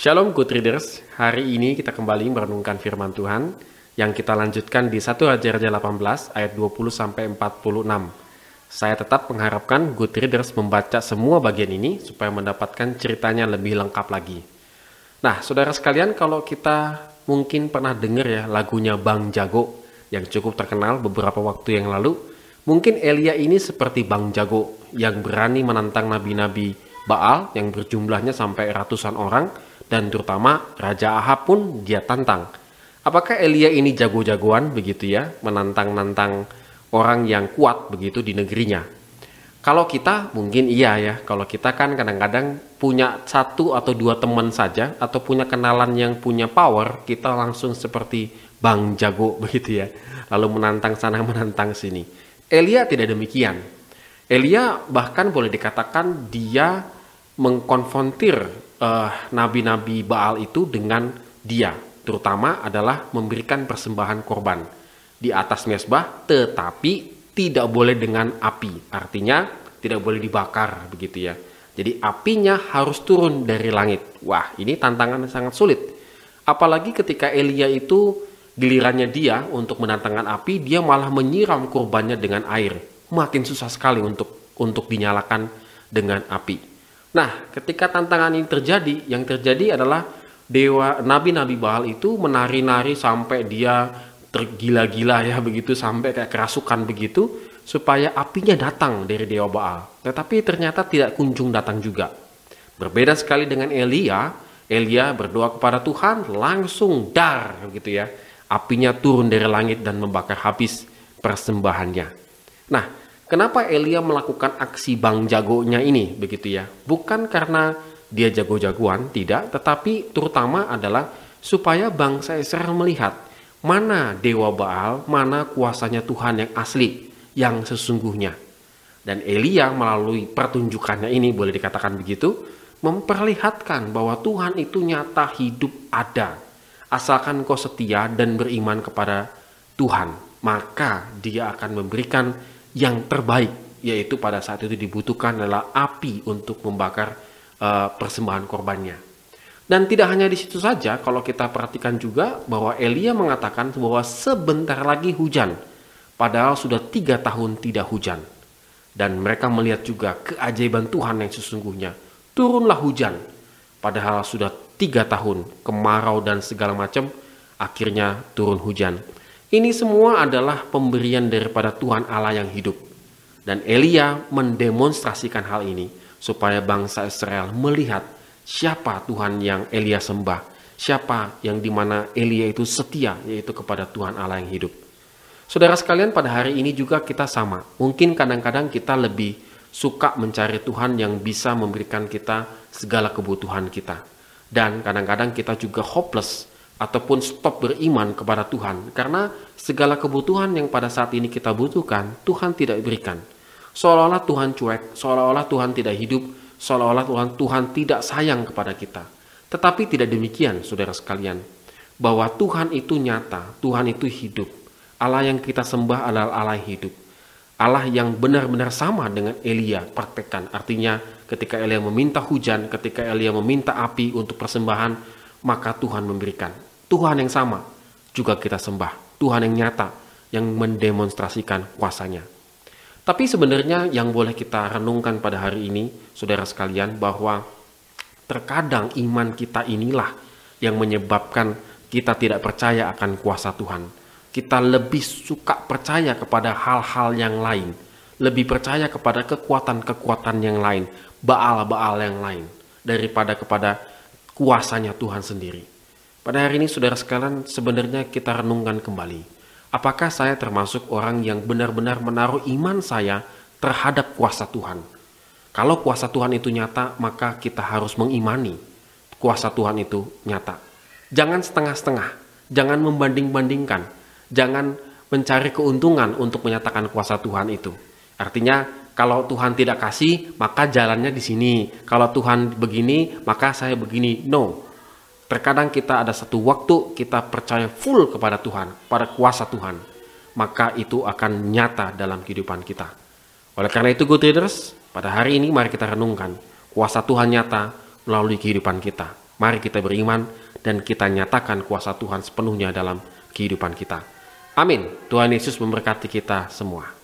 Shalom good readers, hari ini kita kembali merenungkan firman Tuhan yang kita lanjutkan di 1 Raja-Raja 18 ayat 20 sampai 46. Saya tetap mengharapkan good readers membaca semua bagian ini supaya mendapatkan ceritanya lebih lengkap lagi. Nah, saudara sekalian, kalau kita mungkin pernah dengar ya lagunya Bang Jago yang cukup terkenal beberapa waktu yang lalu, mungkin Elia ini seperti Bang Jago yang berani menantang nabi-nabi Baal yang berjumlahnya sampai ratusan orang dan terutama Raja Ahab pun dia tantang. Apakah Elia ini jago-jagoan begitu ya, menantang-nantang orang yang kuat begitu di negerinya? Kalau kita mungkin iya ya, kalau kita kan kadang-kadang punya satu atau dua teman saja atau punya kenalan yang punya power, kita langsung seperti Bang Jago begitu ya, lalu menantang sana menantang sini. Elia tidak demikian. Elia bahkan boleh dikatakan dia mengkonfrontir uh, nabi-nabi Baal itu dengan dia, terutama adalah memberikan persembahan korban di atas mesbah, tetapi tidak boleh dengan api. Artinya tidak boleh dibakar begitu ya. Jadi apinya harus turun dari langit. Wah, ini tantangan yang sangat sulit. Apalagi ketika Elia itu gilirannya dia untuk menantangkan api, dia malah menyiram korbannya dengan air. Makin susah sekali untuk untuk dinyalakan dengan api. Nah, ketika tantangan ini terjadi, yang terjadi adalah dewa nabi-nabi Baal itu menari-nari sampai dia tergila-gila ya begitu sampai kayak kerasukan begitu supaya apinya datang dari dewa Baal. Tetapi ternyata tidak kunjung datang juga. Berbeda sekali dengan Elia, Elia berdoa kepada Tuhan langsung dar gitu ya. Apinya turun dari langit dan membakar habis persembahannya. Nah, Kenapa Elia melakukan aksi bang jagonya ini begitu ya? Bukan karena dia jago-jagoan, tidak, tetapi terutama adalah supaya bangsa Israel melihat mana dewa Baal, mana kuasanya Tuhan yang asli, yang sesungguhnya. Dan Elia melalui pertunjukannya ini boleh dikatakan begitu, memperlihatkan bahwa Tuhan itu nyata hidup ada. Asalkan kau setia dan beriman kepada Tuhan, maka dia akan memberikan yang terbaik yaitu pada saat itu dibutuhkan adalah api untuk membakar uh, persembahan korbannya. Dan tidak hanya di situ saja, kalau kita perhatikan juga bahwa Elia mengatakan bahwa sebentar lagi hujan, padahal sudah tiga tahun tidak hujan. Dan mereka melihat juga keajaiban Tuhan yang sesungguhnya. Turunlah hujan, padahal sudah tiga tahun kemarau dan segala macam, akhirnya turun hujan. Ini semua adalah pemberian daripada Tuhan Allah yang hidup. Dan Elia mendemonstrasikan hal ini supaya bangsa Israel melihat siapa Tuhan yang Elia sembah, siapa yang di mana Elia itu setia yaitu kepada Tuhan Allah yang hidup. Saudara sekalian pada hari ini juga kita sama. Mungkin kadang-kadang kita lebih suka mencari Tuhan yang bisa memberikan kita segala kebutuhan kita. Dan kadang-kadang kita juga hopeless ataupun stop beriman kepada Tuhan karena segala kebutuhan yang pada saat ini kita butuhkan Tuhan tidak berikan. Seolah-olah Tuhan cuek, seolah-olah Tuhan tidak hidup, seolah-olah Tuhan Tuhan tidak sayang kepada kita. Tetapi tidak demikian, saudara sekalian, bahwa Tuhan itu nyata, Tuhan itu hidup. Allah yang kita sembah adalah Allah hidup. Allah yang benar-benar sama dengan Elia praktekkan. Artinya ketika Elia meminta hujan, ketika Elia meminta api untuk persembahan, maka Tuhan memberikan. Tuhan yang sama juga kita sembah. Tuhan yang nyata yang mendemonstrasikan kuasanya. Tapi sebenarnya yang boleh kita renungkan pada hari ini, saudara sekalian, bahwa terkadang iman kita inilah yang menyebabkan kita tidak percaya akan kuasa Tuhan. Kita lebih suka percaya kepada hal-hal yang lain, lebih percaya kepada kekuatan-kekuatan yang lain, baal-baal yang lain, daripada kepada kuasanya Tuhan sendiri. Pada hari ini saudara sekalian sebenarnya kita renungkan kembali. Apakah saya termasuk orang yang benar-benar menaruh iman saya terhadap kuasa Tuhan? Kalau kuasa Tuhan itu nyata, maka kita harus mengimani kuasa Tuhan itu nyata. Jangan setengah-setengah, jangan membanding-bandingkan, jangan mencari keuntungan untuk menyatakan kuasa Tuhan itu. Artinya, kalau Tuhan tidak kasih, maka jalannya di sini. Kalau Tuhan begini, maka saya begini. No, Terkadang kita ada satu waktu kita percaya full kepada Tuhan, pada kuasa Tuhan. Maka itu akan nyata dalam kehidupan kita. Oleh karena itu good readers, pada hari ini mari kita renungkan kuasa Tuhan nyata melalui kehidupan kita. Mari kita beriman dan kita nyatakan kuasa Tuhan sepenuhnya dalam kehidupan kita. Amin. Tuhan Yesus memberkati kita semua.